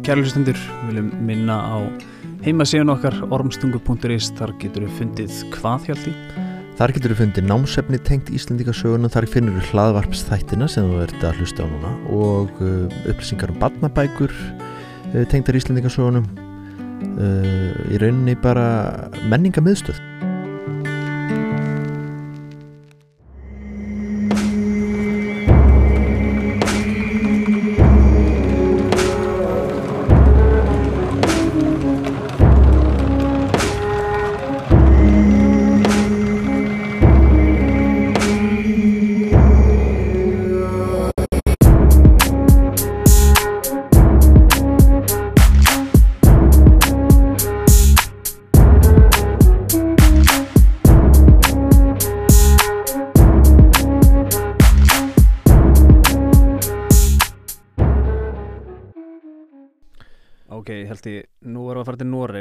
Kærlustundur, viljum minna á heimasíðun okkar ormstungu.is, þar getur við fundið hvað hjálpi. Þar getur við fundið námsefni tengt Íslandíkasögun og þar finnur við hlaðvarpsþættina sem þú ert að hlusta á núna og uh, upplýsingar um barnabækur uh, tengtar Íslandíkasögunum uh, í rauninni bara menningamiðstöð. Ok,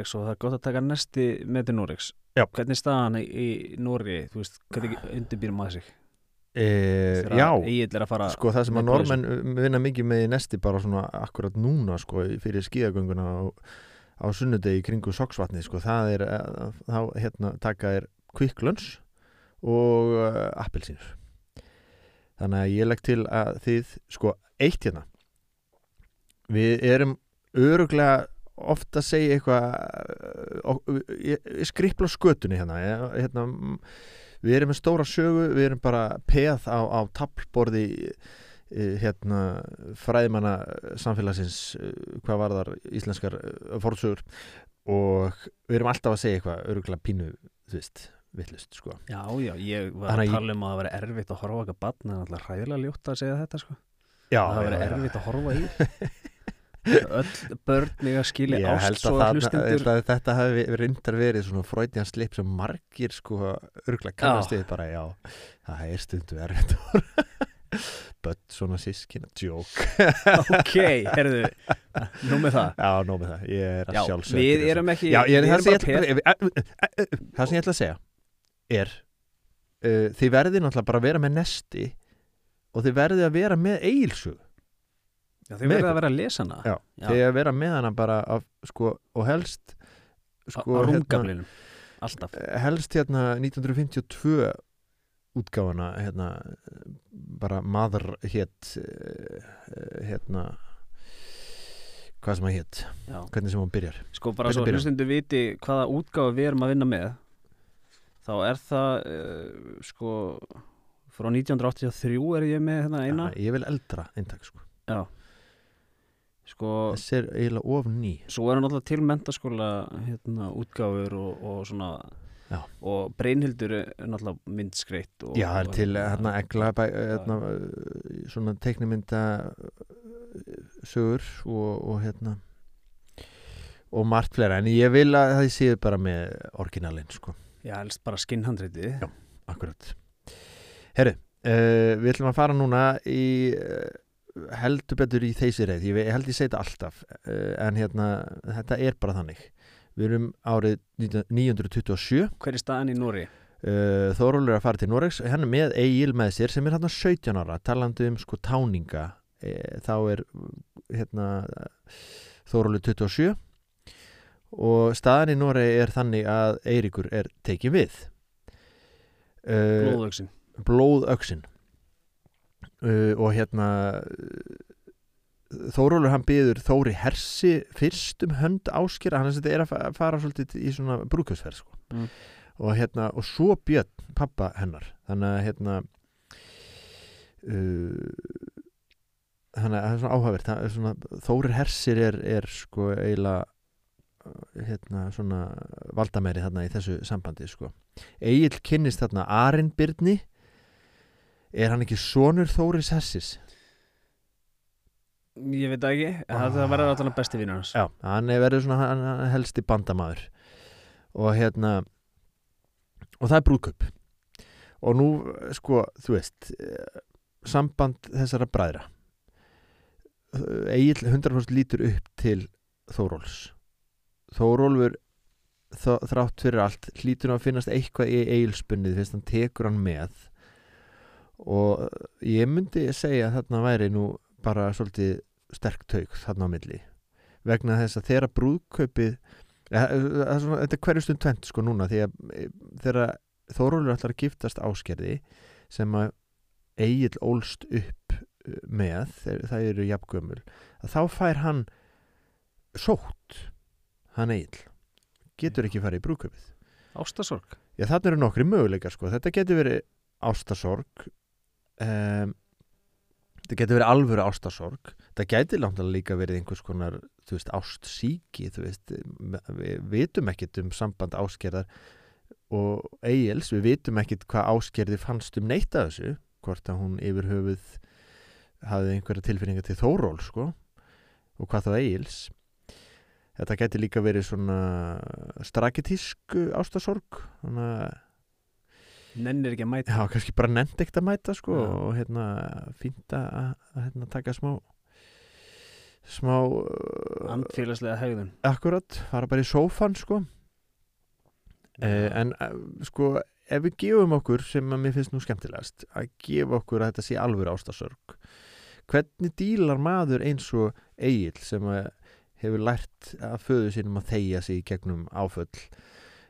Noregs og það er gott að taka næsti með til Noregs. Já. Hvernig er staðan í, Noregi, þú veist, hvernig undirbýr maður sig? E, já, sko það sem að normenn uh, vinna mikið með í nesti bara svona akkurat núna sko fyrir skíðagönguna á, á sunnudegi kringu soksvatni sko það er uh, þá hérna taka er kvikklöns og uh, appelsínur þannig að ég legg til að þið sko eitt hérna við erum öruglega ofta segja eitthvað ég, ég skrippla skötunni hérna, hérna við erum með stóra sögu, við erum bara peð á, á tablborði eh, hérna fræðimanna samfélagsins eh, hvað var þar íslenskar eh, fórsögur og við erum alltaf að segja eitthvað öruglega pínu, þú veist vittlust sko. Já, já, ég var Þannig að tala um að það veri erfitt að horfa okkar barn, en alltaf hræðilega ljótt að segja þetta, sko. Já, það já. erfitt að horfa í. Öll börn eiga skilja Ég held ást að, svo að hlustundur. að þetta hafi reyndar verið svona fröytjan slip sem margir sko örgulega kannast við bara já, það er stundu að horfa. Bött svona sískina, joke Ok, herðu, nú með það. Já, nóg með það, ég er að Já, sjálfsögja við erum ekki, Já, ég, við það, sem ég, ætla, það sem ég ætla að segja er uh, þið verðið náttúrulega bara að vera með nesti og þið verðið að vera með eigilsug Já, þið verður að vera að lesa hana. Já, Já. þið að vera með hana bara af, sko, og helst Sko, á rúmgaflinum, alltaf. hérna, helst hérna 1952 útgáfana hérna bara maður hétt uh, hérna hvað sem að hétt, hvernig sem hún byrjar Sko bara Hvernig svo hlustundu viti hvaða útgáfa við erum að vinna með þá er það uh, sko frá 1983 er ég með hérna eina ja, ég vil eldra eintak sko. Já Sko þessi er eiginlega of ný svo er náttúrulega til mentaskóla hérna útgáfur og, og svona Já. og Breinhildur er náttúrulega myndskreitt og, Já, það er til hérna egla bæ, Já. hérna, svona teiknimynda uh, sögur og, og hérna og margt fleira, en ég vil að það séu bara með orginalinn, sko, Já, helst bara skinnhandriti Já. akkurat Herru, uh, við ætlum að fara núna í uh, heldur betur í þessi reið, ég, held ég segi þetta alltaf uh, en hérna, þetta er bara þannig. Við erum árið 19- 927 Hver er staðan í Nóri? uh, Þórólur er að fara til Noregs. Hann er með Egil með sér sem er hann 17 ára talandi um sko táninga. E, þá er hérna Þórólur 27 og staðan í Noregi er þannig að Eiríkur er tekið við. Blóðöksin blóðöksin uh, og hérna Þórólur hann byður Þóri Hersi fyrst um hönd áskera hann er að fa- fara svolítið í svona brúkjöfsferð sko. Mm. og hérna og svo Björn, pappa hennar þannig að hérna uh, þannig að það er svona er svona, Þórir Hersir er, er sko eiginlega hérna svona valdamæri þarna í þessu sambandi sko Egil kynnist þarna Arin Byrni er hann ekki sonur Þóris Hersis? Ég veit ekki, það, það verður alltaf besti vinnur hans. Já, hann er verið svona hann, hann helsti bandamaður. Og hérna og það er brúðkaup. Og nú, sko, þú veist eh, samband þessara bræðra Egil 100% lítur upp til Þóróls. Þórólfur þrátt fyrir allt hlýtur hann að finnast eitthvað í Egilspunnið fyrst hann tekur hann með og ég myndi segja að þarna væri nú bara svolítið sterk tauk þarna á milli. Vegna þess að þeirra brúðkaupið þetta er hverju stund tvent sko núna því að e, þeirra Þórólur ætlar að giftast áskerði sem að Egil ólst upp uh, með það eru jafngömmul að þá fær hann sótt hann Egil getur ekki farið í brúðkaupið. Ástasorg Já, þarna eru nokkri möguleikar sko. Þetta getur verið ástasorg um, Þetta getur verið alvöru ástasorg Þetta getur langt að líka verið einhvers konar þú veist, ástsíki þú veist, við vitum ekkit um samband áskerðar og Egils, við vitum ekkit hvað áskerði fannst um neitt af þessu hvort að hún yfir höfuð hafði einhverja tilfinninga til Þóról sko og hvað þá Egils. Þetta getur líka verið svona strakitísk ástasorg að Nennir ekki að mæta. Já, kannski bara nefnd ekkert að mæta sko Já. og hérna fínt að, hérna, taka smá smá uh, Andfélagslega hegðun. Akkurat, fara bara í sófan sko. Eh, en uh, sko ef við gefum okkur sem að mér finnst nú skemmtilegast að gefa okkur að þetta sé alvöru ástasörg hvernig dílar maður eins og Egil sem hefur lært að föðu sínum að þegja sig gegnum áföll?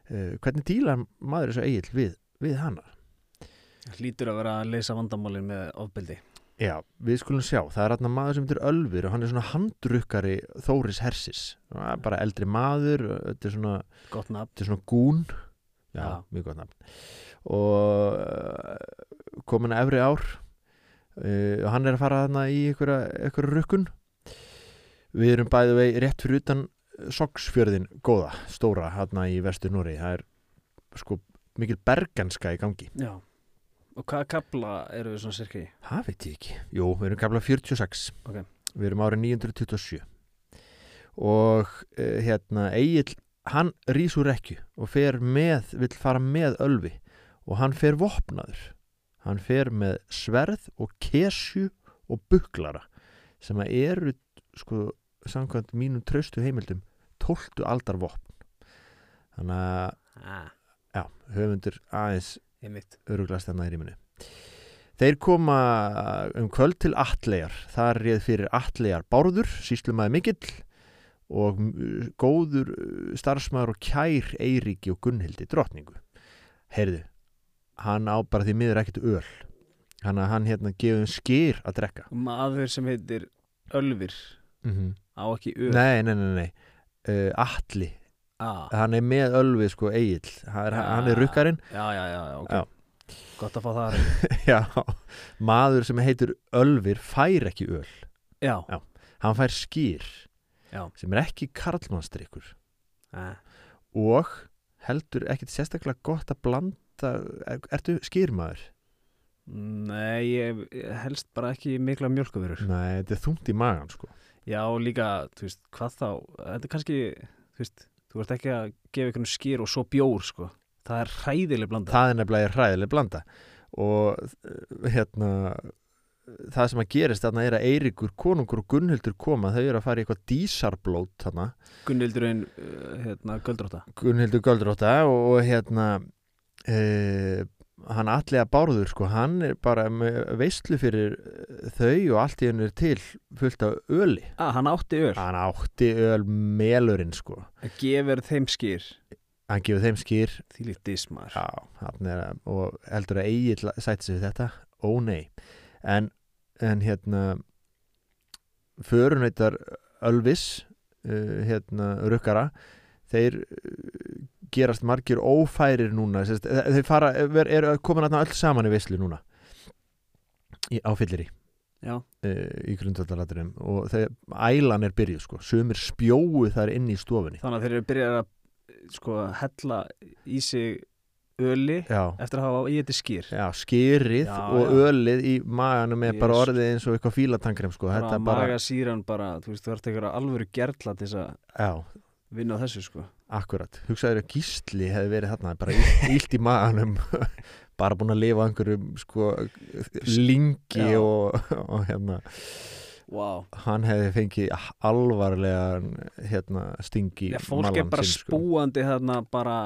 Uh, hvernig dílar maður eins og Egil við, við hana. Hlýtur að vera að leysa vandamálin með ofbeldi. Já, við skulum sjá, það er hérna maður sem heitir Ölfur og hann er svona handrukkari Þóris Hersis, er bara eldri maður, þetta er svona, þetta er svona gún, já, Já. mjög gott nafn. Og uh, komin að efri ár uh, og hann er að fara þarna í einhverja, rukkun. Við erum bæði vei rétt fyrir utan Sogsfjörðin góða, stóra, hérna í vestur Núri, það er sko mikil berganska í gangi Já Og hvaða kapla eru við svona sirka í? Það veit ég ekki. Jú, við erum gafla 46. Ok. Við erum árið 927. Og uh, hérna, Egil, hann rís úr rekju og fer með, vill fara með Ölvi og hann fer vopnaður. Hann fer með sverð og kesju og buklara sem að eru, sko, samkvæmt mínum traustu heimildum, tóltu aldar vopn. Þannig að, Ah, já, höfundur aðeins öruglast þarna í rýminu. Þeir koma um kvöld til Atlejar þar réð fyrir Atlejar Bárður síslumæði mikill og góður uh, starfsmaður og kær Eiríki og Gunnhildi drottningu. Heyrðu, hann á bara því miður ekkert öl. Hann að hann hérna gefum skýr að drekka. Maður sem heitir Ölfir mm -hmm. á ekki ör Nei, nei, nei, nei. Uh, Atli, ah, hann er með ölvi sko Egil, hann er, hann er rukkarinn Já, já, já, ok Já. Gott að fá það. Já, maður sem heitir Ölvir fær ekki öl Já, Já. hann fær skýr Já. sem er ekki karlmannstrykkur ah. og heldur ekkit sérstaklega gott að blanda er, ertu skýrmaður? Nei, ég, helst bara ekki mikla mjölkuvörur Nei, þetta er þungt í magan sko Já, líka, þú veist, hvað þá Þetta er kannski, þú veist Þú ert ekki að gefa ykkur skýr og svo bjór, sko. Það er hræðileg blanda. Það er nefnilega hræðileg blanda. Og uh, hérna það sem að gerist þarna er að Eiríkur, konungur og Gunnhildur koma. Þau eru að fara í eitthvað dísarblót þarna. Gunnildurinn, uh, hérna, göldrótta Gunnhildur Göldrótta og, og hérna e, hann allega bárður sko, hann er bara með veistlu fyrir eh, þau og allt í hennu er til fullt af öli. Ah, hann átti ör hann átti öl melurinn sko. Að gefur þeim skýr hann gefur þeim skýr Því lítið hann er, og heldur að Egil sætti sig þetta, ó nei. En, en hérna förunættar Ölvis uh, hérna rukkara þeir uh, gerast margir ófærir núna þeir fara, er, er komin að öll saman í veislu núna í, á fyllir í Já, í grundvallaladurum og þegar ælan er byrjuð sko, sumir spjóu þar inn í stofunni. Þannig að þeir eru byrjað að sko, hella í sig öli já, eftir að hafa í þetta skýr já skýrið Já, og ölið í maganum er bara Yes. orðið eins og eitthvað fílatangrem sko, bara þetta er bara, maga síran bara, þú veist, þú ert eitthvað alvöru gerla til þess að vinna á þessu sko akkurat hugsaður að gísli hefði verið þarna bara illt í maganum bara búin að lifa einhverjum sko lingi Já. og, og hérna wow. hann hefði fengið alvarlega hérna stingi Já, fólk er bara sko. spúandi þarna bara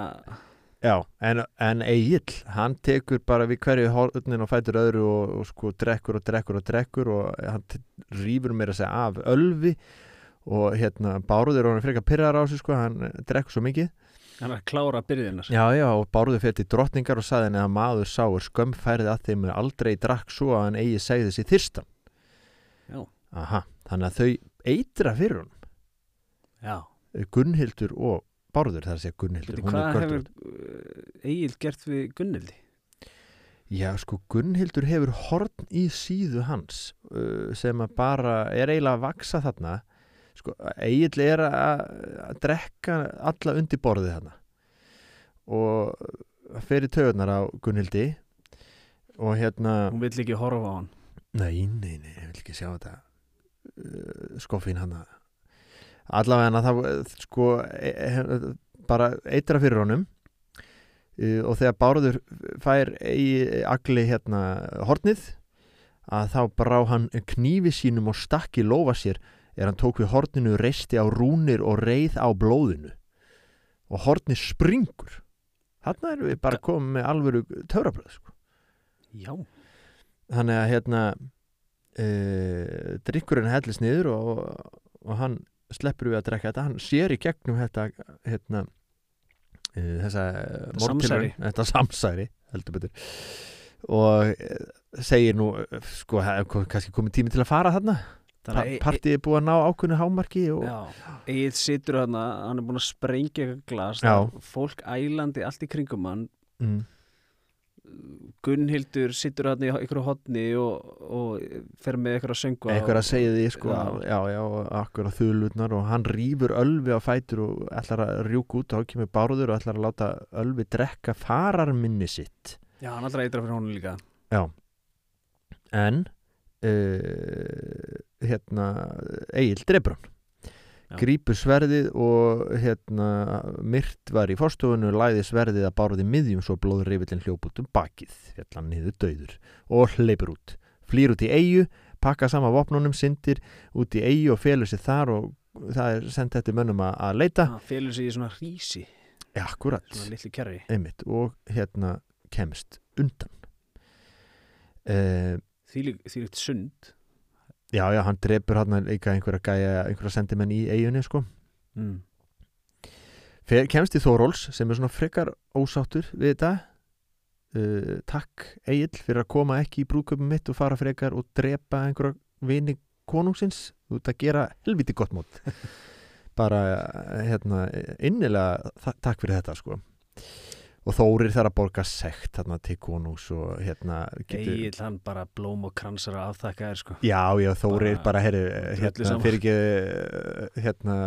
Já, en, en Egil, hann tekur bara við hverju hórnin og fætur öðru og, og sko drekkur og drekkur og drekkur og hann rífur meira að segja af ölvi og hérna Bárður og hann frekar pyrrar á sig sko, hann eh, drekkur svo mikið hann er að klára byrðina Já, já, og Bárður fyrir til drottningar og saði henni að maður sáur skömmfærið að þeim aldrei drakk svo að hann eigi segði þessi þyrstan Já. Aha, þannig að þau eitra fyrir hún já, Gunnhildur og Bárður að segja Gunnhildur hvað hefur göldrótt. Egil gert við Gunnildi? Já, sko, Gunnhildur hefur horn í síðu hans sem að bara er eiginlega að vaksa þarna sko, Egil er að, að drekka alla undir borðið þarna. Og fyrir töðunar á Gunnhildi. Og hérna hún vill ekki horfa á hann. Nei, nei, nei, ég vil ekki sjá þetta uh, skoffin hann allavega en að það sko e e bara eitra fyrir honum. Uh, og þegar Bárður fær í agli hérna hornið að þá brá hann knífi sínum og stakk í lofa sér er hann tók við horninu, reisti á rúnir og reið á blóðinu. Og hornið springur. Þarna erum við bara komið með alvöru töfrabröð sko. Já, þannig að hérna uh, drikkurinn hellist niður og, og hann sleppur við að drekka þetta. Hann sér í gegnum þetta hérna uh, þessa samsæri. mortilraun- þetta samsæri heldur betur. Og uh, segir nú uh, sko, hef, kannski komið tími til að fara þarna pa þannig að partið er búið að ná ákunni hámarki og Já, Egil situr hann hann er búin að sprengja eitthvað glas Já. fólk ælandi allt í kringum hann. Mm, Gunnhildur situr hann í einhverju hotni og, og fer með eitthvað að söngu einhver að segja því sko, Já. já, já, akkur að þulutnar og hann rýfur ölvi á fætur og ætlar að rjúk út og þá kemur bárður og ætlar að láta ölvi drekka fararminni sitt. Já, hann allra eitra fyrir honum líka. En uh, hérna Egil Já. grípur sverðið og hérna myrt var í forstofunu læði sverðið að bárði miðjum svo blóðrifillin hljóp út um bakið hann niður döður og hleypur út. Flýr út í eigu, pakka saman vopnunum syndir út í eigu og felur sér þar og það er sendt þetta mönnum að, að leita. Hann felur sig í svona hrísi ja, akkurat, svona litlu kerri einmitt og hérna kemst undan. Uh, því líkt sund Já, já, hann drepur hann líka einhverja gæja, einhverja sendimenn í eiginni sko. mm. Fer, kemst í Þóróls sem er svona frekar ósáttur við þetta uh, Takk Egil fyrir að koma ekki í brúðköpum mitt og fara frekar og drepa einhverja vini konungsins út að gera helviti gott mót bara hérna innilega takk fyrir þetta sko og Þórir þarf að borga sekt þarna til konungs og hérna getur- Egil hann bara blóm og kransar að afþakka þér sko Já, já, Þóri er Bara bara, herri, hérna, fyrir ekki, eh, hérna,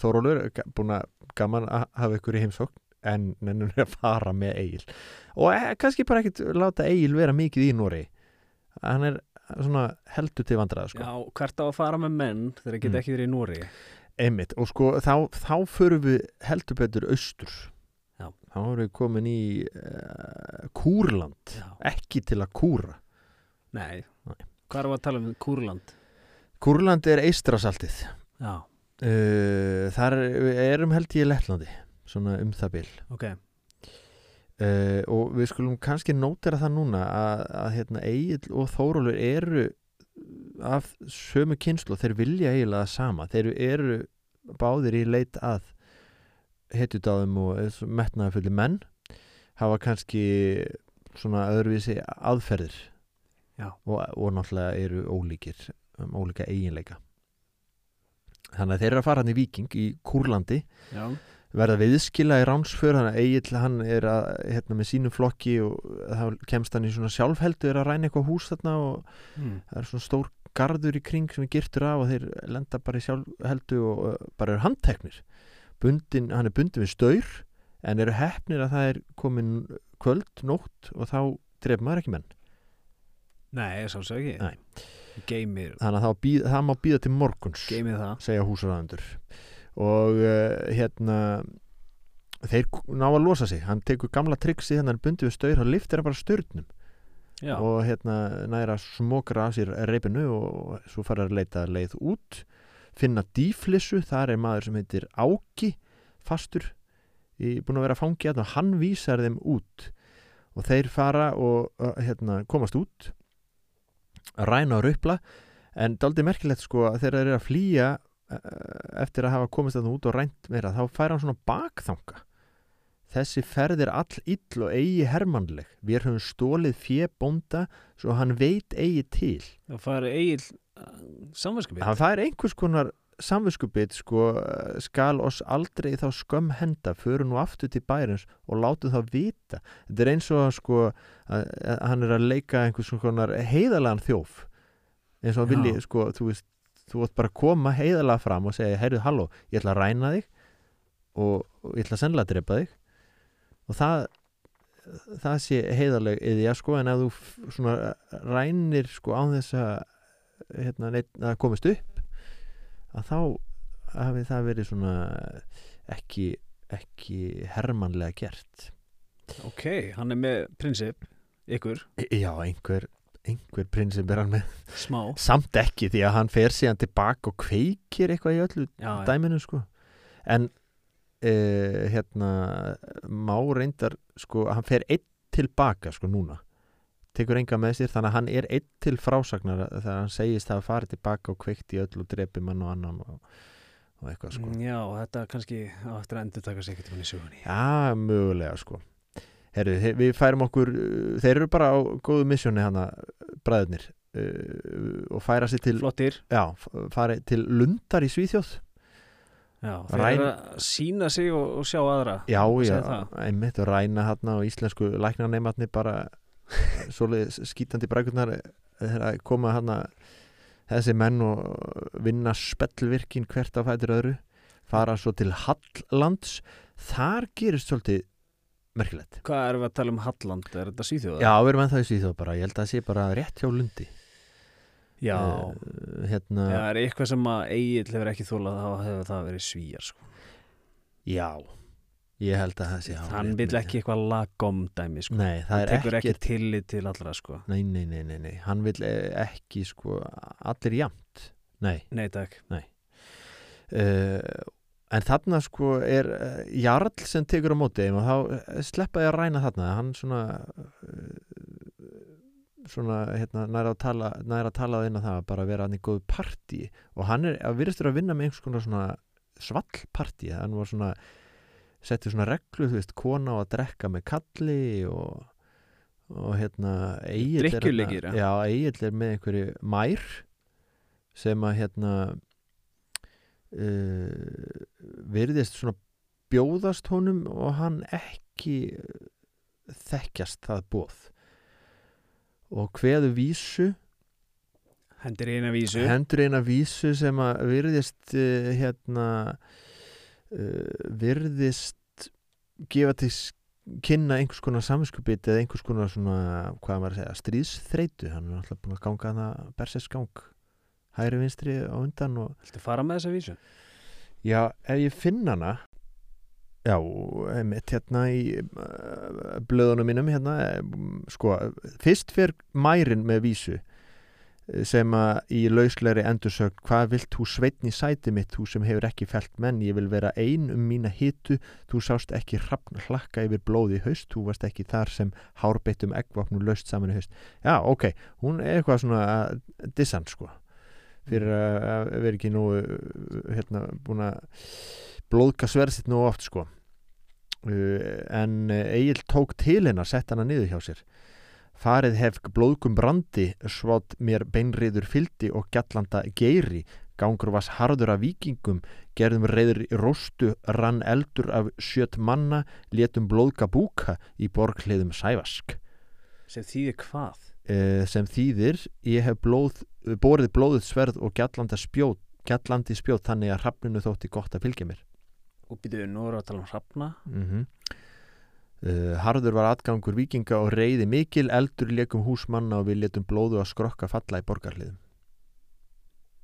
Þórólur, búin að gaman að hafa ykkur í heimsókn, en nennum við að fara með Egil. Og e, kannski bara ekkit láta Egil vera mikið í Nóri. Hann er svona heldur til vandraða, sko. Já, hvert á að fara með menn þegar geta Mm. ekki verið í Nóri Einmitt, og sko, þá, þá förum við heldur betur austur. Þá erum við komin í uh, Kúrland, Já. ekki til að kúra. Nei, Nei. hvað er að tala um Kúrland? Kúrland er eistrasaltið. Uh, þar er- erum held ég Lettlandi svona um það bil ok uh, og við skulum kannski nótera það núna að, að hérna, Egil og Þórólur eru af sömu kynslu þeir vilja eiginlega það sama þeir eru báðir í leit að hetjudáðum og metnaðafulli menn hafa kannski svona öðruvísi aðferðir. Og, og náttúrulega eru ólíkir um ólíka eiginleika. Þannig að þeir eru að fara hann í Víking í Kúrlandi. Já, verða viðskila í ránsför þannig að Egil hann er að, hérna, með sínu flokki og þá kemst hann í svona sjálfheldu er að ræna eitthvað hús þarna og mm. það er svona stór garður í kring sem er girtur af og þeir lenda bara í sjálfheldu og bara eru handteknir bundin, hann er bundin við staur en eru hefnir að það er komin kvöld, nótt og þá dref maður ekki menn? Nei, ég sá svo ekki. Þannig að það, býð, það má býða til morguns segja húsræðandur og uh, hérna þeir ná að losa sig. Hann tekur gamla triksi þannig að hann er bundið við staur hann liftir hann bara störnum Já, og hérna næra smokra af sér reipinu og svo fara að leita leið út finna dýflissu, þar er maður sem heitir Áki fastur í, búin að vera fangi og hann vísar þeim út. Og þeir fara og hérna, komast út. Ræna og rupla. En daldi merkilegt sko að þeir eru að flýja eh, eftir að hafa komist þarna út og rænt meira þá fær hann svona bakþanga þessi ferð er all ill og eigi hermannleg. Við höfum stólið fjebónda svo hann veit eigi til. Það fari eigin samverskupið það fær einhvers konar samviskubit sko eh, skal oss aldrei þá skömm henda. Fyrir nú aftur til bærens og látu þá vita. Þetta er eins og sko að, hann er að leika einhvers konar heiðalegan þjóf. Eins og vilji sko þú veist þú ætti bara að koma heiðalega fram og segja heyrðu halló, ég ætla að ræna þig og, og ég ætla að sennilega að drepa þig og það það sé heiðaleg eða sko en ef þú svona rænir sko án þess að hérna, neitt, að það komist upp að þá hafi það verið svona ekki, ekki hermannlega gert. Ok, hann er með prinsip ykkur, já, einhver einhver prinsip er hann með. Smá. Samt ekki því að hann fer síðan tilbaka og kveikir eitthvað í öllu já. dæminu sko. En uh, hérna má reyndar sko hann fer einn tilbaka sko núna. Tekur enga með sér þannig að hann er einn til frásagnar þegar hann segist að fara tilbaka og kveikt í öllu og drepi mann og annan og, og eitthvað sko. Já, þetta kannski á eftir að endur taka sig ekkert um í sögunni. Já, mögulega sko. Herru, við færum okkur uh, þeir eru bara á góðu missjóni hana bræðurnir uh, og færa sér til Flottir. Já, f- fari til Lundar í Svíþjóð Já, þeir Ræn- eru að sína sig og, og sjá aðra. Já, já, einmitt og ræna hérna og íslensku læknarneimatni bara svoleið skítandi brækurnar þegar koma hérna þessi menn og vinna spellvirkin hvert á fætur öðru fara svo til Hallands þar gerist svolítið merkilegt. Hvað erum við að tala um Halland? Er þetta Svíþjóða? Já, við erum ennþá í Svíþjóð bara, ég held að það sé bara rétt hjá Lundi. Já, Eh, hérna, það er eitthvað sem að Egil hefur ekki þólað þá hefur það verið svíjar sko. já ég held að það sé Hann vil ekki eitthvað lagom dæmi sko. Nei, það er tekur ekki ekkert tillit til allra sko. Nei, nei, nei, nei, nei, hann vil eh, ekki sko, allir jafnt. Nei, Nei takk. Uh, en þarna sko er uh, Jarl sem tekur á móti og þá eh, sleppa ég að ræna þarna. Hann svona svona, hérna, næra að tala næra að tala inn á það að bara vera hann í góðu partí. Og hann er að virðistur að vinna með einhvers konar svona svallpartí hann var svona setti svona reglu, þú veist, kona á að drekka með kalli og og hérna Egill er hérna- já, Egill er með einhverju mær sem að hérna uh, virðist svona bjóðast honum og hann ekki þekkjast það bóð og hveðu vísu. Hendir eina vísu. Hendur eina vísu sem að virðist uh, hérna uh, virðist gefa til kynna einhvers konar samvinskupið eða einhvers konar svona, hvað maður að segja, stríðsþreitu hann er alltaf búin að ganga það bersess gang hægri vinstri á undan og Viltu fara með þessa vísu? já, ef ég finn hana já, einmitt hérna í uh, blöðunum mínum hérna, um, sko, fyrst fer mærin með vísu eh, sem að í lauslegri endursögn hvað vilt þú sveitn í sæti mitt þú sem hefur ekki felt menn, ég vil vera ein um mína hitu, þú sást ekki hrafn hlakka yfir blóði haust, þú varst ekki þar sem hárbeittum eggvapnum laust saman haust. Já, ok, hún er eitthvað svona uh, dissan sko fyrir að vera ekki nú hérna búin að blóðka sverðsitt nú oft sko. Uh, en Egil tók til hennar sett hana niður hjá sér. Farið hef blóðkum brandi svátt mér beinriður fyldi og gjallanda geiri. Gangur vas harður af vikingum gerðum reyður í róstu rann eldur af sjött manna létum blóðka búka í borghliðum sævask. Sem þýðir hvað? uh, sem þýðir ég hef blóð, borið blóðið sverð og gjallanda spjót gjallandi spjót þannig að hrafninu þótti gott að fylgja mér Og býtuðu, nú að tala um hrafna. Mm harður var atgangur vikinga og reyði mikil. Eldur leikum húsmanna og við letum blóðu að skrokka falla í borgarliðum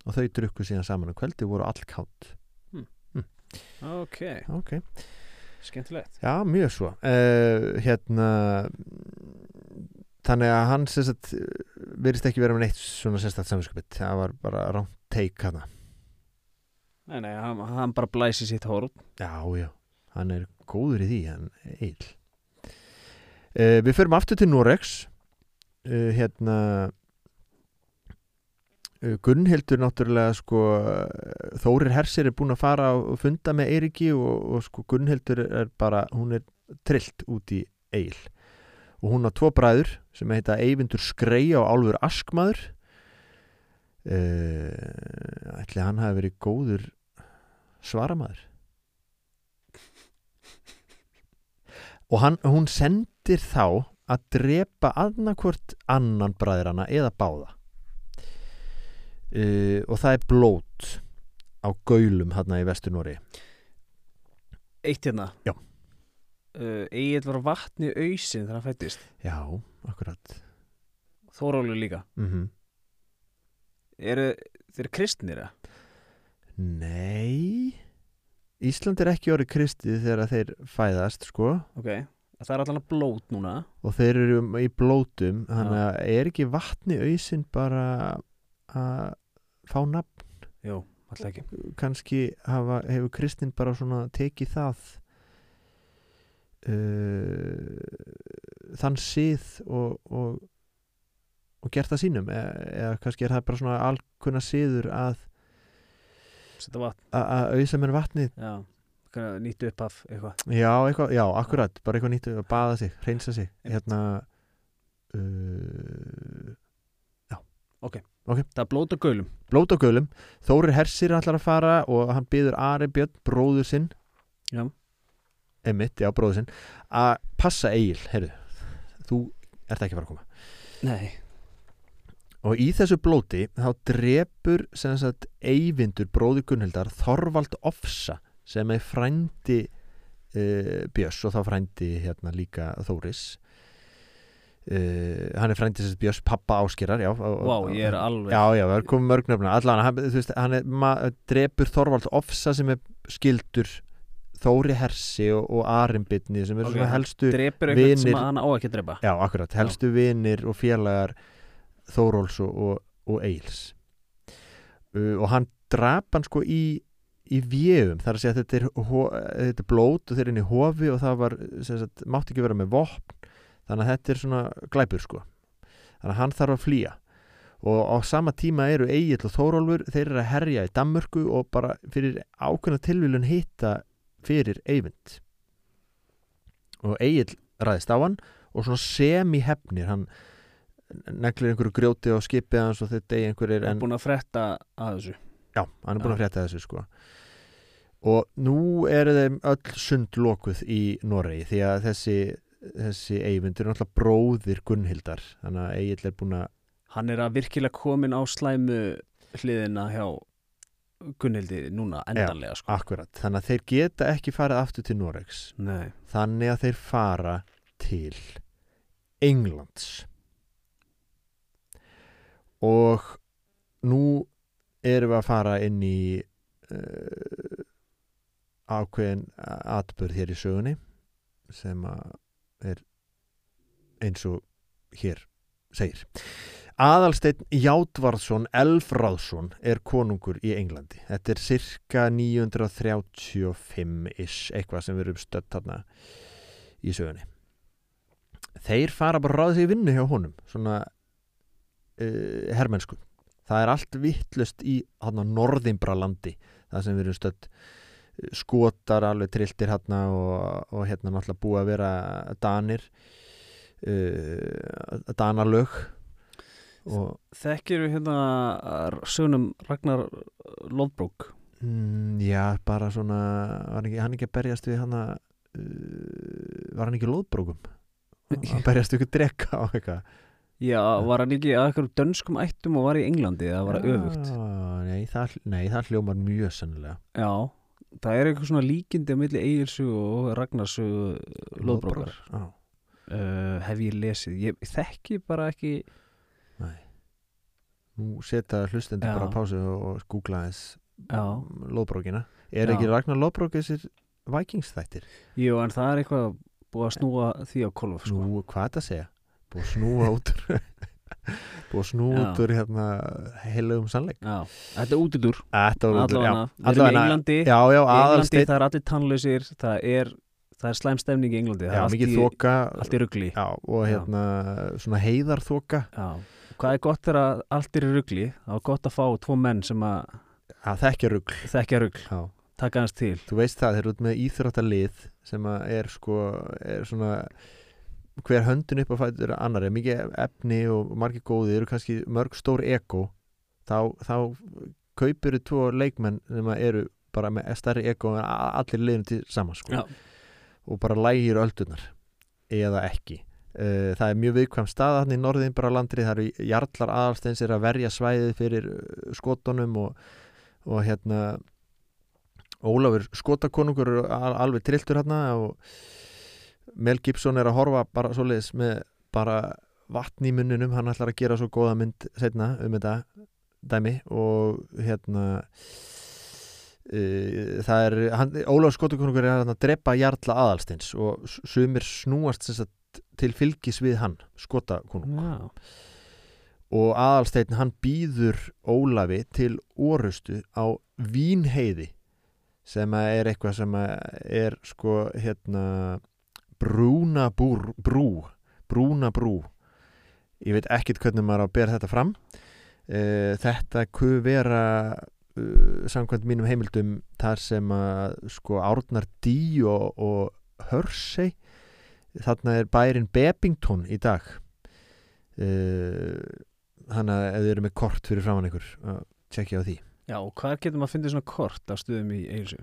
og þau drukku síðan saman og kvöldi voru all kátt Ok, ok, skemmtilegt. Já mjög svo. Uh, hérna þannig að hann verðist ekki vera með neitt svona sérstætt samvinskupið það var bara ránt teik hana Nei, nei, hann, hann bara blæsi sitt hórn Já, já, hann er góður í því, hann eil. Uh, við förum aftur til Norex, uh, hérna, Uh, Gunnhildur náttúrulega sko Þórir Hersir er búin að fara og funda með Eiriki og, og sko Gunnhildur er bara, hún er trillt út í eil. Og hún á tvo bræður sem heita Eyvindur Skrei og Álfur Askmaður uh, ætli hann hafi verið góður svaramaður? Og hann, hún sendir þá að drepa annarkvort annan bræðrana eða báða. Uh, og það er blót á gaulum hérna í Vestur-Nóri Eitt hérna? Já. uh, Egil var vatni ausin þegar hann fættist já, akkurat. Þórólu líka. Mm Eru þeir kristnir eða? nei. Ísland er ekki orðið kristið þegar þeir fæðast sko. Ok, það er allan að blót núna. Og þeir eru í blótum þannig að er ekki vatni auðsinn bara að fá nafn? Jú, alltaf ekki. Kannski hafa, hefur kristinn bara svona tekið það uh, þann síð og, og gert það sínum eða, eða kannski er það bara svona alkunna síður að að- auðsa mér vatnið. Já Nýttu upp af eitthvað. Já, eitthvað, já, akkurat, bara eitthvað nýtt að baða sig, reynsa sig hérna uh, Það er blót og gölum. Blót á gölum. Þórir Hersir ætlar að fara og hann byður Ari Björn, bróður sinn. Já. Emmitt, já, bróður sinn að passa Egil, heyrðu þú ert ekki að fara að koma. Nei og í þessu blóti þá drepur sem sagt Eyvindur bróður Gunnhildar Þorvald Ofsa sem er frændi uh, Björns og þá frændi hérna líka Þóris. Uh, hann er frændi sem Björns pappa Áskerar já, og- ég er alveg Já, já, það er komið mörg nöfna Allan, hann, þú veist, hann er, ma, drepur Þorvald Ofsa sem er skildur Þóri Hersi og, og Arimbitni sem er Ok, svona helstu Drepur eitthvað sem vinir- hann á ekki að drepa. Já, akkurat, helstu vinir og félagar Þóróls og, og, og Eils uh, og hann drap hann sko í í vjöfum, þar að segja að þetta er, þetta er blót og þeir eru inn í hofi og það var, sagt, mátti ekki vera með vopn þannig að þetta er svona glæpur sko. Þannig að hann þarf að flýja. Og á sama tíma eru Egil og Þórólfur þeir eru að herja í Danmörku og bara fyrir ákveðna tilvílun hitta fyrir Eyvind. Og Egil ræðist á hann og svona semi-hefnir hann neglir einhverju grjóti á skipið hans og þetta er einhverjir Hann er búin að fretta að þessu. Já, hann er búin að Já. frétta þessu sko. Og nú eru þeim öll sund lokuð í Noregi því að þessi þessi Eyvind er náttúrulega bróðir Gunnhildar þannig að Egil er búin að Hann er að virkilega komin á slæmu hliðina hjá Gunnhildi núna endanlega sko. akkurat, þannig að þeir geta ekki farið aftur til Noregs. Nei, þannig að þeir fara til Englands og nú erum við að fara inn í uh, ákveðin atbörð hér í sögunni sem er eins og hér segir. Aðalsteinn Játvarðsson Elfráðsson er konungur í Englandi. Þetta er cirka 935-ish eitthvað sem við erum stödd þarna í sögunni. Þeir fara bara að ráða sig í vinnu hjá honum svona uh, hermennsku. Það er allt vittlust í hana, norðimbra landi það sem við erum stödd skotar alveg trilltir hérna og, og hérna náttúrulega búið að vera danir uh, danalög og Þekkir við hérna sögnum Ragnar Lodbrok? Mm, já, bara svona var hann ekki, hann ekki að berjast við hana uh, var hann ekki loðbrókum að berjast ykkur drekka á eitthvað Já, var hann ekki að eitthvað dönskum ættum og var í Englandi eða var það öfugt nei það, nei, það hljómar mjög sennilega Já, það er eitthvað svona líkindi á milli Egilsu og Ragnarsu Lodbrokar Já, uh, hef ég lesið, ég þekki bara ekki nei Nú setja hlustendur Já. bara á pásu og, og googla þess loðbrókina Er Já. ekki Ragnar loðbrók þessir Vikings-þættir? jú, en það er eitthvað búið að snúa því á kolf sko. Nú, hvað þetta segja? Búið að snúa út Búið að snúa út úr hérna heilugum sannleik. Já, þetta er útidur Allavega, við erum í Englandi. Já, já, Englandi það er allir tannlausir það er, það er slæm stemning í Englandi það er allt í, þoka. allt í rugli. Já, og hérna svona heiðarþoka. Já, Hvað er gott þegar allt er í rugli? Þá er gott að fá tvo menn sem að að þekkja rugl. þekkja rugl, Já. taka hans til. Þú veist það, þeir eru út með íþróttalið sem er sko er svona hver höndin upp á fætur annar er mikið efni og margir góði eru kannski mörg stór ego. Þá, þá kaupir þau tvo leikmenn sem að eru bara með stærri ego en allir liðinu til saman sko. Og bara lægir öldunar eða ekki. Uh, það er mjög viðkvæm stað hann í norðin bara landri, það eru jarlar aðalsteins er að verja svæðið fyrir uh, skotunum og, og hérna Ólafur skotakonungur er al- alveg trilltur hérna og Mel Gibson er að horfa bara svoleiðis með bara vatn í munninum, hann ætlar að gera svo góða mynd setna um þetta dæmi og hérna uh, það er hann, Ólafur skotakonungur er að drepa jarla aðalsteins og sumir snúast sagt, til fylgis við hann skotakonung. Já, og aðalsteinn hann býður Ólafi til orustu á Vínheiði sem er eitthvað sem er sko hérna brúna búr, brú brúna brú ég veit ekkit hvernig maður á að bera þetta fram. Uh, þetta kuð vera uh, samkvæmt mínum heimildum þar sem að sko Árnar Dí og, og Hörsey þarna er bærin Bebington í dag. Uh, þannig að ef þið eru með kort fyrir framann ykkur tjekkja á því. Já og hvað getur maður að finna svona kort af stöðum í Eilsjö?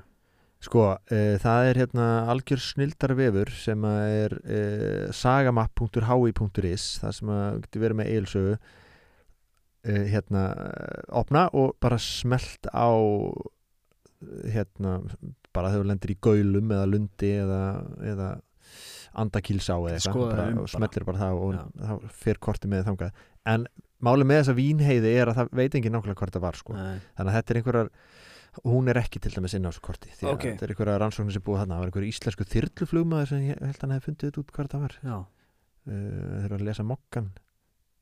Sko, uh, það er hérna algjör snildar vefur sem er uh, sagamapp.hi.is það sem að getur verið með eilsögu uh, hérna opna og bara smelt á hérna bara þú lendir í gaulum eða lundi eða, eða andakílsá eða eitthvað bara, um og bara. smellir bara það og Já. þá fer kortið með þangað en málið með þessa vínheiði er að það veit engin nákvæmlega hvort það var sko. Þannig að þetta er einhverjar hún er ekki til dæmis inn á þessu korti því að Ok. þetta er einhverjar rannsóknir sem búið þarna. Það var einhverju íslensku þyrluflugmaður sem ég held að hann hefði fundið út hvað það var. Uh, þeir eru að lesa mokkan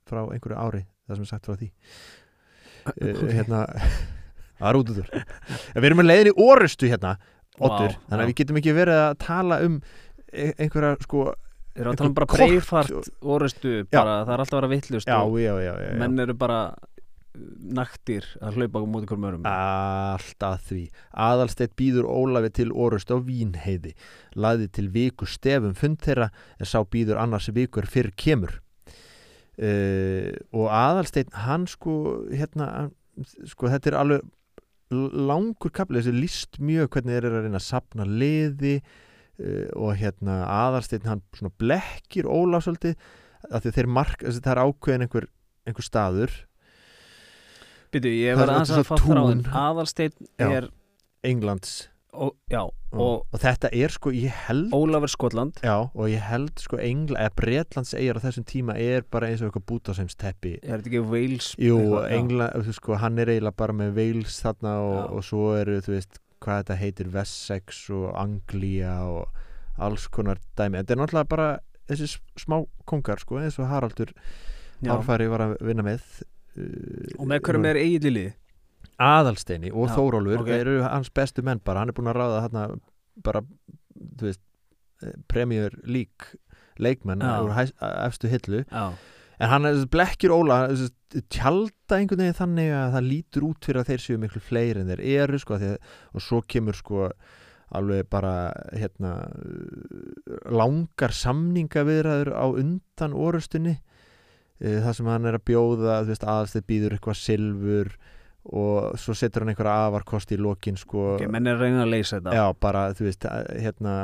frá einhverju ári það sem er sagt frá því. Uh, Ok. hérna það er út úr. Við erum með leiðin í orustu hérna Oddur, Vá, þannig að við getum ekki verið að tala um e- einhverja sko Erum við að tala um bara Kort. breifart orustu, bara, það er alltaf að vera vittlust og menn eru bara uh, naktir að hlaupa á móti hverjum örum Allt að því. Aðalsteitt býður Ólafi til orust á Vínheiði. Laði til viku stefum fund þeirra en sá býður annars vikur fyrr kemur. Uh, og Aðalsteitt, hann sko, hérna, sko þetta er alveg langur kapli, þessi líst mjög hvernig þeir eru að reyna að sapna liði uh, og hérna Aðalsteitt, hann svona blekkir Ólaf svolítið, að þeir mark, þessi, það er ákveðin einhver, einhver staður Býtu, ég er aðeins að fatta. Aðalsteinn Já. er Englands. Ó, Já, og, og og þetta er sko, ég held Ólafur Skotland. Já, og ég held sko Engla, eða Bretlands eigir á þessum tíma er bara eins og eitthvað bútaseims teppi Er þetta ekki Wales Jú. Engla, sko, hann er eiginlega bara með Wales þarna og, og svo eru, þú veist, hvað þetta heitir Wessex og Anglia og alls konar dæmi, þetta er náttúrulega bara þessi smá kongar, sko, eins og Haraldur. Árfæri var að vinna með Og með hverjum er eigin lið Aðalsteini og Þórólfur ok. þeir eru hans bestu menn bara, hann er búin að ráða þarna bara, þú veist eh, Premier League leikmenn úr efstu hillu. Já, en hann er blekkjur Óla tjalda einhvern veginn þannig að það lítur út fyrir að þeir séu miklu fleiri en þeir eru sko, að- og svo kemur sko alveg bara hérna langar samningaviðræður á undan orustunni það sem hann er að bjóða þú veist, aðalstið býður eitthvað silfur og svo setur hann einhverja afarkost í lokin sko. Ok, menn er reyna að leysa þetta. Já, bara, þú veist, að- hérna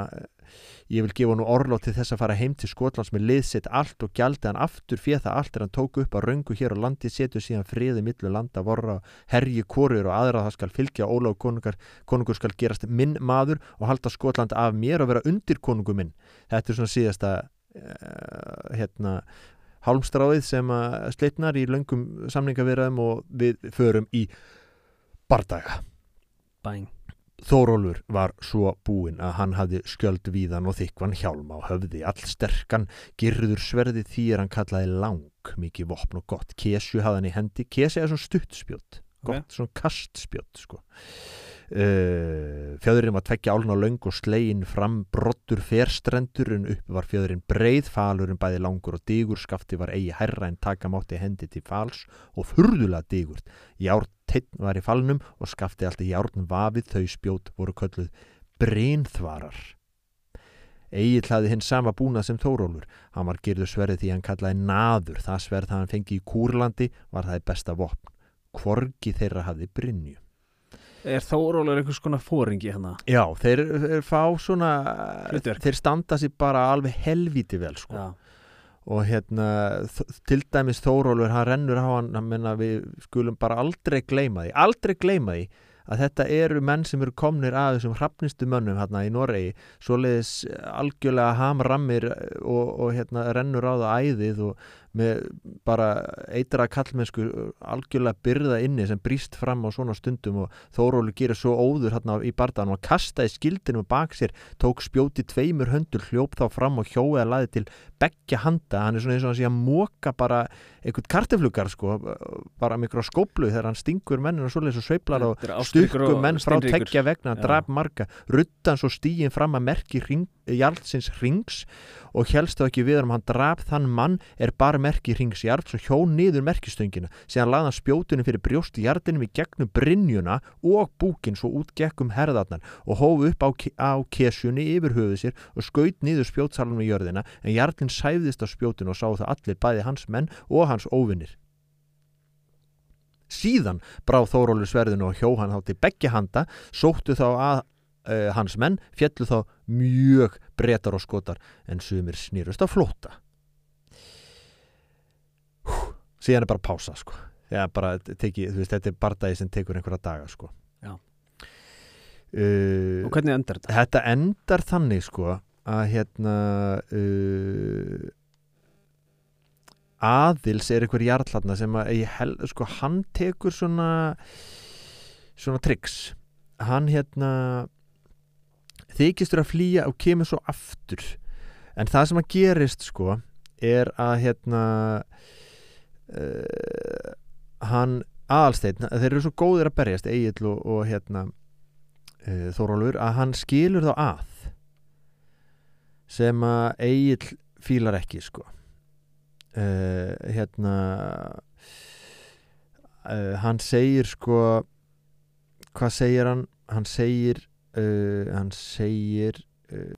ég vil gefa nú orlót til þess að fara heim til Skotlands með liðsitt allt og gjaldi hann aftur fyrir það allt er hann tók upp að röngu hér á landi setur síðan friði millu landa vorra herji korur og aðra það skal fylgja Ólaf konungar, konungur skal gerast minn maður og halda Skotland af mér og vera undir konungu minn. Þetta er svona síðasta uh, hérna hálmstráið sem að slitnar í löngum samningavirðum og við förum í bardaga. Bæn. Þórólfur var svo búinn að hann hafði skjöld víðan og þykvan hjálm á höfði all sterkan, girður sverði því er hann kallaði lang mikið vopn og gott, kesju hafði hann í hendi. Kesi er svona stuttspjót, gott svona kastspjót sko. Uh, fjöðurinn var tveggja álna löng og slegin fram brottur ferstrendur en upp var fjöðurinn breið falurinn bæði langur og digur skafti var eigi herra en taka mátti hendi til fals og furðulega digurt járn teinn var í falnum og skafti alltaf járn vafið þau spjót voru kölluð breinþvarar Egil hlaði hinn sama búnað sem Þórólfur. Hann var gerðu sverðið því hann kallaði naður. Það sverð það hann fengi í Kúrlandi var það í besta vopn. Kvorgi þeirra hafði Brynju. Er Þórólur einhvers konar fóringi hérna? Já, þeir, þeir fá svona, Hlutverk. þeir standa sér bara alveg helvíti vel sko. Já. Og hérna, til dæmis Þórólfur, hann rennur á hann, hann menna við skulum bara aldrei gleyma því, aldrei gleyma því að þetta eru menn sem eru komnir að þessum hrafnistu mönnum hérna í Noregi svoleiðis algjörlega hamrammir og, og hérna rennur á það æðið og með bara eitra kallmennsku algjörlega byrða inni sem brýst fram á svona stundum og Þórólu gerir svo óður hérna í barðan og kastaði skildinu bak sér, tók spjóti tveimur höndur, hljóp þá fram og hjóið að laði til beggja handa, hann er svona eins og hann sé að móka bara einhvern karteflugar sko, bara með ykkur skóplu þegar hann stingur svoleiðis og sveiflar og stukku og menn frá teggja vegna, draf marga. Ruttan svo stíin fram að merki ring, jarlsins rings og helst þá ekki við um hann draf þann mann er bara merki rings jarls og hjó niður merkistöngina. Síðan laði hann spjótunum fyrir brjóst jarlinum í gegnum brynjuna og búkin svo út gekkum herðarnar og hófu upp á, á kesjunni yfir höfuð sér og skaut niður spjótsalunum í jörðina. En jarlinn sæfðist á spjótinu og sá það allir bæði hans menn og hans óvinnir síðan brá Þórólu sverðinu og hjó hann þá til begge handa sóttu þá að uh, hans menn fjallu þá mjög bretar og skotar en sumir snýrust á flóta Hú, síðan er bara pása sko Já, bara teki, veist, þetta er bardagi sem tekur einhverja daga sko Já. uh, Og hvernig endar þetta? Þetta endar þannig sko að hérna uh, aðils er einhver jarlatna sem að hel, sko hann tekur svona svona triks hann hérna þykistur að flýja og kemur svo aftur. En það sem að gerist sko er að hérna uh, hann aðalsteinn, þeir eru svo góðir að berjast Egil og, og hérna uh, Þórólfur að hann skilur þá að sem að Egil fílar ekki sko uh, hérna uh, hann segir sko hvað segir hann? Hann segir uh, hann segir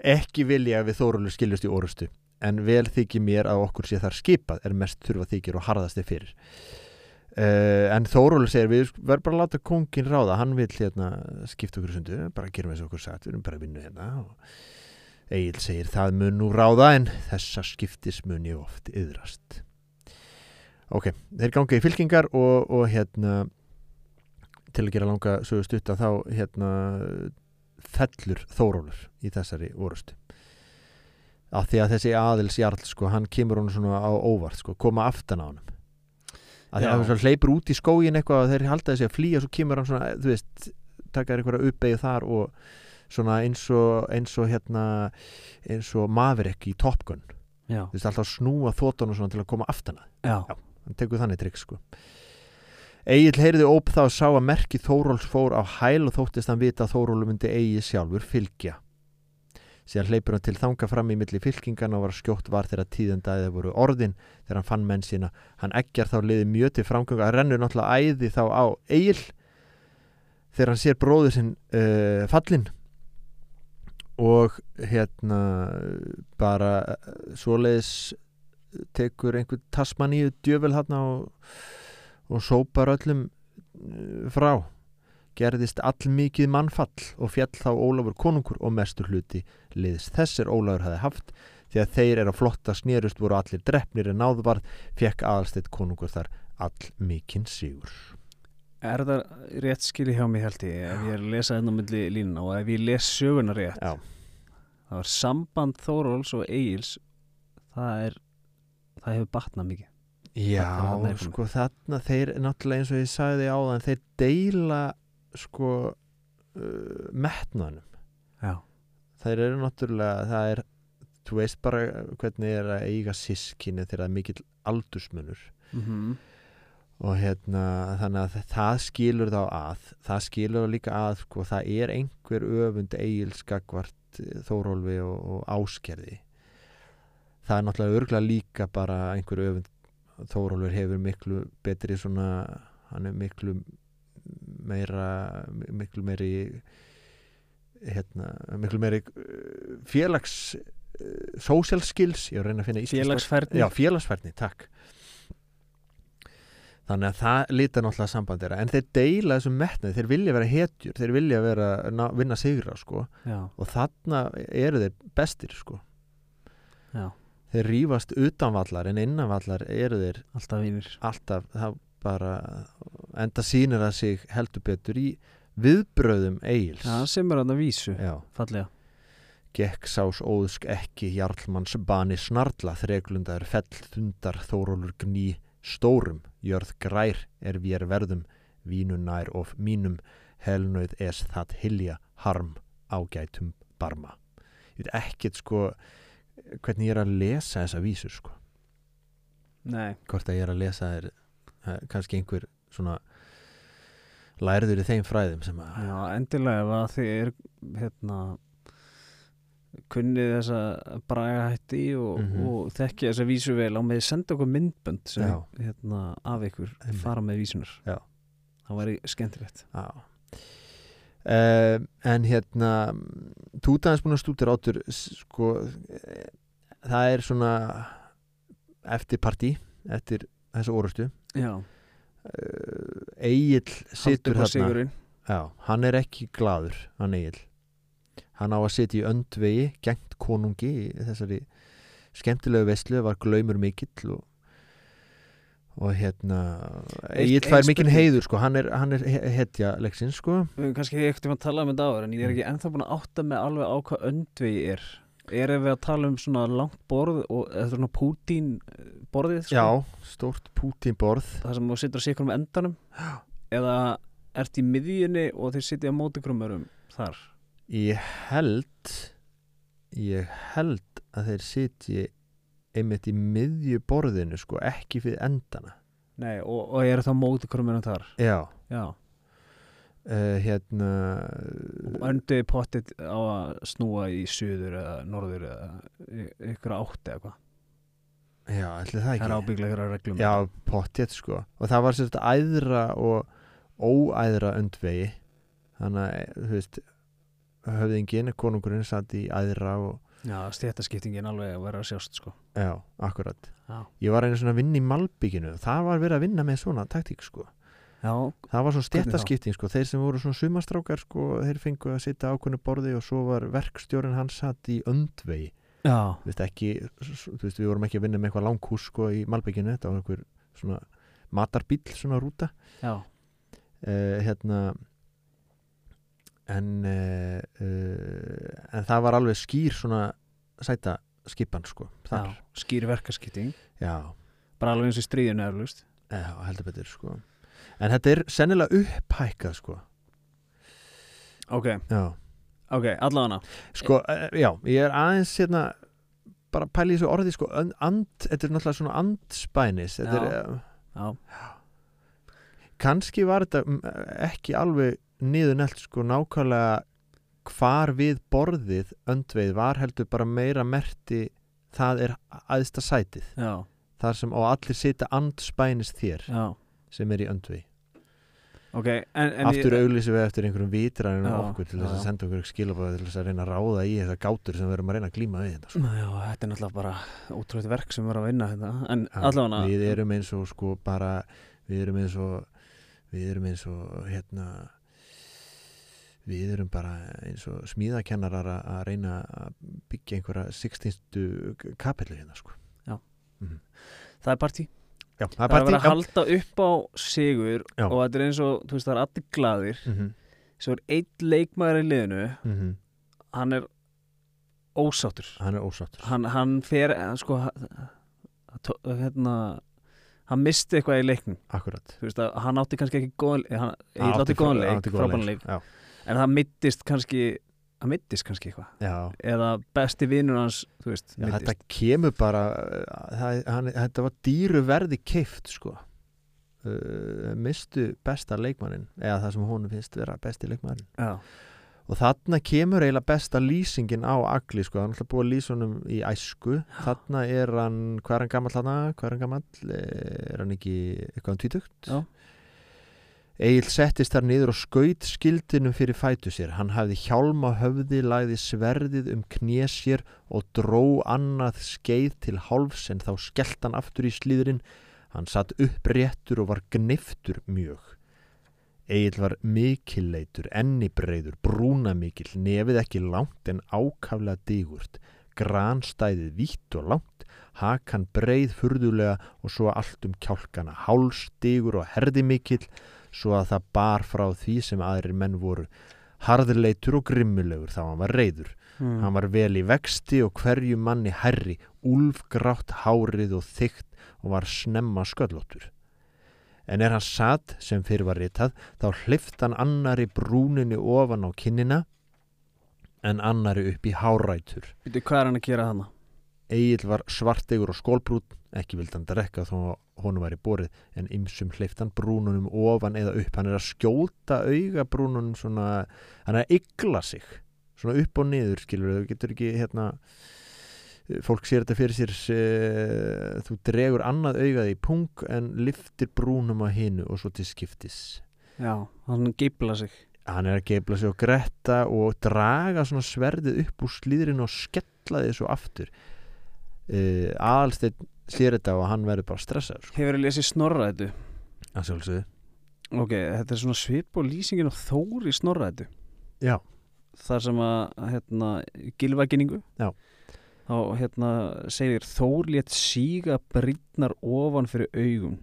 ekki vilja að við Þórólfur skiljast í orustu en vel þykir mér að okkur sé þar skipað er mest þurfa þykir og harðast er fyrir. Uh, en Þórólfur segir við verðum bara að láta kongin ráða hann vil hérna skipta okkur sundu bara gerum eins og okkur sagt, við erum bara að vinna hérna og Egil segir það mun nú ráða en þessa skiptis mun ég oft yðrast ok, þeir ganga í fylkingar og, og hérna til að gera langa sögu stutta þá hérna fellur Þórólfur í þessari orustu af því að þessi aðils jarl sko, hann kemur hún svona á óvart sko, koma aftan á hann að því að hann hleypur út í skógin eitthvað og þeir halda þessi að flýja svo kemur hann svona, þú veist taka þér einhverja uppeyju þar og svona eins og, eins og hérna eins og Maverick í Top Gun. Þú veist alltaf að snúa þóttunum svona til að koma aftan að. Já, Já. hann tekur þannig trikk sko. Egil heyrði óp þá og sá að merki Þóróls fór á hæl og þóttist hann vita að Þórólu myndi Egil sjálfur fylgja. Síðan hleypur hann til þanga fram í milli fylkingan og var skjótt var þegar tíðendæði voru orðin. Þegar hann fann menn sína hann eggjar þá liði mjög til framgöngu. Að rennur náttúrulega æði þá á Egil þegar hann sér bróður sinn uh, fallin og hérna bara uh, svoleiðis tekur einhvern tasmaníu djövel þarna og, og sópar öllum uh, frá. Gerðist allmikið mannfall og fjall þá Ólafur konungur og mestur hluti liðs þessir Ólafur hafi haft. Því að þeir eru að flotta snérust voru allir drefnir en náðvarð fekk aðalsteitt konungur þar allmikinn sigur. Er það rétt skili hjá mig held ég ef ég er að lesa þetta á milli línuna og ef ég les söguna rétt? Já. Þá er samband Þóróls og Egils. Það er það hefur batnað mikið. Já, sko þarna þeir náttúrulega eins og ég sagði á þann þeir deila sko uh, metnaðnum. Já, þeir eru náttúrulega það er, þú veist bara hvernig er að eiga sískinni þegar það er mikill aldursmunur. Mm og hérna þannig að það skilur þá að það skilur þá líka að sko, það er einhver öfund eigilskakvart Þórólfi og, og áskerði það er náttúrulega örgulega líka bara einhver öfund. Þórólfur hefur miklu betri svona hann er miklu meira miklu meiri hérna, miklu meiri uh, félags uh, social skills, ég er að reyna að finna. Félagsfærni. Já, félagsfærni, takk Þannig að það lítar náttúrulega samband þeirra. En þeir deila þessum metnaði, þeir vilja vera hetjur. Þeir vilja vera, ná, vinna sigra sko. Og þarna eru þeir bestir sko. þeir rýfast utanvallar en innanvallar eru þeir alltaf vinir. alltaf það bara enda sýnir að sig heldur betur í viðbröðum eigils Já, sem er að vísu, Já. fallega. Gekk sás óðsk ekki Jarlmanns bani snarla þreglundar fell þundar þórólur gný stórum jörð grær er vér verðum vínunær of mínum helnauð es það hilja harm ágætum barma. Ég veit ekkert sko hvernig ég er að lesa þessa vísur sko. Nei, hvort að ég er að lesa er eh, kannski einhver svona lærður í þeim fræðum sem að já, endilega ef að þið er hérna kunnið þessa bragahætti og, Mhm. og þekki þessa vísu vel á með senda okkur myndbönd sem hérna, af ykkur Einmitt. fara með vísunar Já. það væri skemmtilegt. Já. Uh, En hérna Túta hans búin að stútir áttur sko eh, það er svona eftir partí eftir þessu orustu Já, uh, Egil haldur på þarna. Sigurinn. Já, hann er ekki gladur hann Egil hann á að sitja í öndvegi gengt konungi í þessari skemmtilegu veslu var glaumur mikill og, og hérna Egil fær mikinn heiður sko, hann er, hann er he- hetja leiksins sko. Við höfum kannski ekkert um að tala um þetta áður en ég er ekki ennþá búin að átta mig alveg á hvað öndvegi er. Erum við að tala um svona langt borð og eða svona Pútín borðið sko? Já, stórt Pútín borð Það sem þú situr að sé ykkur um endanum eða ert í miðjunni og þeir sitja á móti krummurum þar Ég held ég held að þeir sitji einmitt í miðju borðinu sko, ekki fyrir endana. Nei, og, og eru þá móti krummurum þar? Já, Já, uh, hérna og önduði pottit á að snúa í suður eða norður eða ykkur átt eða hvað Já, ætli það Það er ekki. ábygglega ykkur að reglum. Já, pottið sko. Og það var sérst æðra og óæðra öndvegi. Þannig að, þú veist höfðingin, konungurinn satt í æðra og Já, stéttaskiptingin alveg að vera að sjást sko. Já, akkurat. Já, ég var einu svona að vinna í Malbygginu. Það var verið að vinna með svona taktík sko. Já. Það var svona stjættaskipting sko. Þeir sem voru svona sumastrákar sko þeir fengu að sitja ákveðnu borði og svo var verkstjórin hans satt í öndvegi. Já, þú veist ekki, þú veist við vorum ekki að vinna með eitthvað langhús sko í Malbygginu. Þetta var einhver svona matarbíll svona rúta. Já, uh, hérna en uh, en það var alveg skýr svona sæta skipan sko já Skýr verkaskipting. Já, Bara alveg eins og stríðinu er lust já, heldur betur sko. En þetta er sennilega upphækkað sko. Ok, já, ok, allavega sko, uh, já, ég er aðeins hérna bara pæli í þessu orði sko and, þetta er náttúrulega svona andspænis þetta er, Já. uh, Já, kannski var þetta mm, ekki alveg niður nelt sko nákvæmlega hvar við borðið öndveið var heldur bara meira merti það er aðsta sætið. Já, þar sem og allir sita andspænis þér já. sem er í öndveið Ok, en, en aftur ég, auglýsum við eftir einhverjum vitræðin Já, okkur til þess að senda okkur skilabóða til þess að reyna að ráða í þessar gátur sem við erum að reyna að glíma við þetta sko. Já, þetta er náttúrulega bara ótrúið verk sem við erum að vinna hérna. En Já, allavega við erum eins og sko bara við erum eins og við erum eins og hérna við erum bara eins og smíðakennarar að reyna að byggja einhverja 16. kapellu hérna sko. Það er partí. Já, Það er að vera partí, að halda upp á sigur Já. og þetta er eins og, þú veist, það er allir glaðir já. Mm Svo er einn leikmaður í liðinu. -hmm. Hann er ósáttur. Hann er ósáttur. Hann, hann fer, sko hérna Hann misti eitthvað í leiknum. Akkurat. Þú veist að hann átti kannski ekki góðan hann, Ég átti góðan leik, átti frábæðan leik. já, En það mittist kannski Það mittist kannski eitthvað. Eða besti vinnur hans, veist, Já, þetta kemur bara uh, það, hann, þetta var dýru verði keift sko. Uh, mistu besta leikmannin eða það sem hún finnst vera besti leikmannin Já, og þarna kemur eiginlega besta lýsingin á Agli sko, hann er alltaf búið að lýsa honum í æsku. Þarna er hann, hvað er hann gammal þarna? Hvað er hann gammal, er hann ekki eitthvað um tvítugt? Já. Egil settist þar niður og skaut skildinum fyrir fætu sér. Hann hafði hjálma höfði, lagði sverðið um knés sér og dró annað skeið til hálfs en þá skellt hann aftur í slíðurinn hann satt uppréttur og var gniftur mjög. Egil var mikilleitur, ennibreiður, brúnamikill, nefið ekki langt en ákaflega digurt, granstæðið vítt og langt, hakan breið furðulega og svo allt um kjálkana, hálsdigur og herðimikill, svo að það bar frá því sem aðrir menn voru. Harðleitur og grimmulegur þá hann var reyður. mm. Hann var vel í vexti og hverju manni herri, úlfgrátt hárið og þygt og var snemma sköllóttur. En er hann satt sem fyrir var ritað, þá hlift hann annari brúninni ofan á kinnina en annari upp í hárætur. Býtu, hvað er hann að gera hana? Egil var svartegur og skólbrún, ekki vildi hann drekka þó honum væri borið, en ymsum hlift hann brúnunum ofan eða upp. Hann er að skjóta auga brúnunum svona, hann er að ygla sig, svona upp og niður, skilur þau, getur ekki hérna, fólk sér þetta fyrir sér, e, þú dregur annað augað í pung en liftir brúnum á hinu og svo til skiptis. Já, hann geifla sig Hann er að geifla sig og gretta og draga svona sverðið upp úr slíðrin og skella svo aftur. Uh, Aðalsteinn sér þetta og hann verður bara stressaður sko. Hefur þið lesið snorraðið að sjálfsögðu. Ok, þetta er svona svip og lýsingin á Þór í snorraðið Já, þar sem að hérna, gilvaginningu Já. þá hérna segir Þór létt síga brýtnar ofan fyrir augum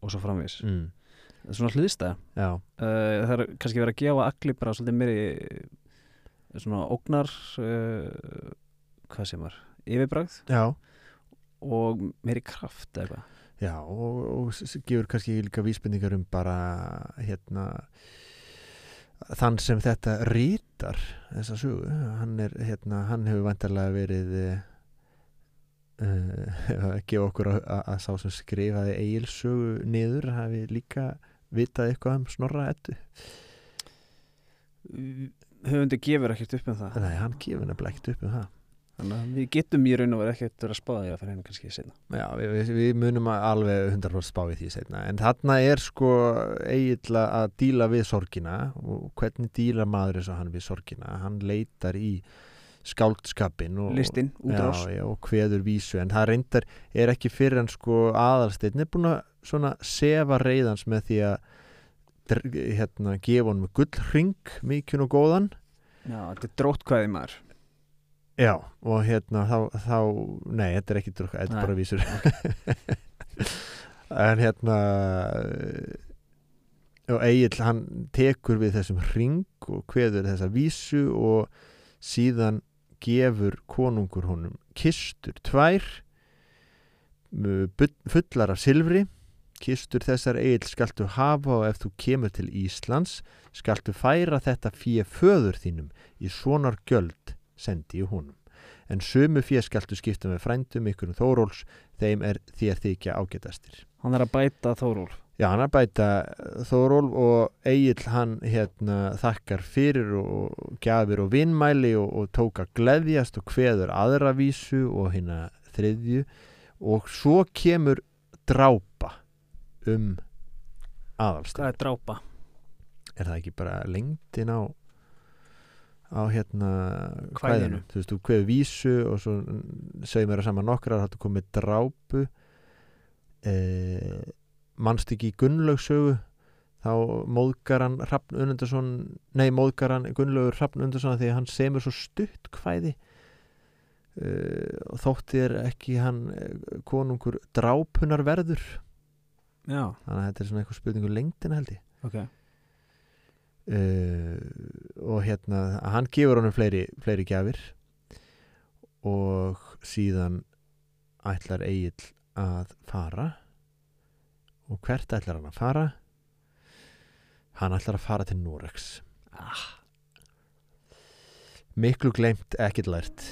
og svo framvís mm, það er svona hliðstæða. Já, uh, það er kannski verið að gefa allir bara svolítið meiri svona ógnar uh, hvað sem var yfirbragð. Já, og meiri kraft eða eitthvað. Já og, og gefur kannski líka vísbendingar um bara hérna þann sem þetta rítar þessa sögu, hann er hérna, hann hefur vantarlega verið uh, gefa okkur að, að, sá sem skrifaði eigilsögu niður hafi líka vitað eitthvað um snorra ettu höfundi gefur ekkert upp um það. Nei, hann gefur nefnilega ekkert upp um það þannig að við getum í raun og verið ekkert að spáða því að fyrir henni kannski setna Já, við, við, munum alveg 100% spá í því setna en þarna er sko eiginlega að díla við sorgina og hvernig dílar maður eins og hann við sorgina? Hann leitar í skáldskapin og, listin, útrás já, já, og kveður vísu. En það reyndar er ekki fyrir en sko aðalsteinn er búin að svona sefa reyðans með því að hérna, gefa honum gullring mikinn og góðan. Já, þetta er dróttkvæði maður Já, og hérna þá, þá nei, þetta er ekki drukka, þetta er bara vísur. En hérna og Egil hann tekur við þessum ring og kveður þessa vísu og síðan gefur konungur honum kistur tvær fullar af silfri. Kistur þessar Egil skaltu hafa og ef þú kemur til Íslands skaltu færa þetta fíu föður þínum í svonar gjöld sendi í honum. En sömu fér skaltu skipta með frændum ykkur um Þóróls, þeim er þér þykja ágætastir. hann er að bæta Þórólf Já, hann er að bæta Þóról og Egil hann hérna þakkar fyrir og gjafir og vinnmæli og, og tók að gleðjast og kveður aðra vísu og hérna þriðju og svo kemur drápa um aðalstæð. hvað er drápa? Er það ekki bara lengdin á á hérna kvæðinu, þú veist, þú kveður vísu og svo segjum mér að saman nokkrar þá komið drápu. Eh, mannst ekki í Gunnlaugsögu? Þá móðgar hann Hrafn Unundarsson nei, móðgar hann Gunnlaugur Hrafn Unundarsson því að hann semur svo stutt kvæði. Eh, og þótti er ekki hann eh, konungur drápunar verður já, þannig að þetta er svona eitthvað spurningu lengdina held ég. Ok. Uh, og hérna hann gefur honum fleiri, fleiri gjafir og síðan ætlar Egil að fara. Og hvert ætlar hann að fara? Hann ætlar að fara til Norex ah, miklu glemt ekkert lært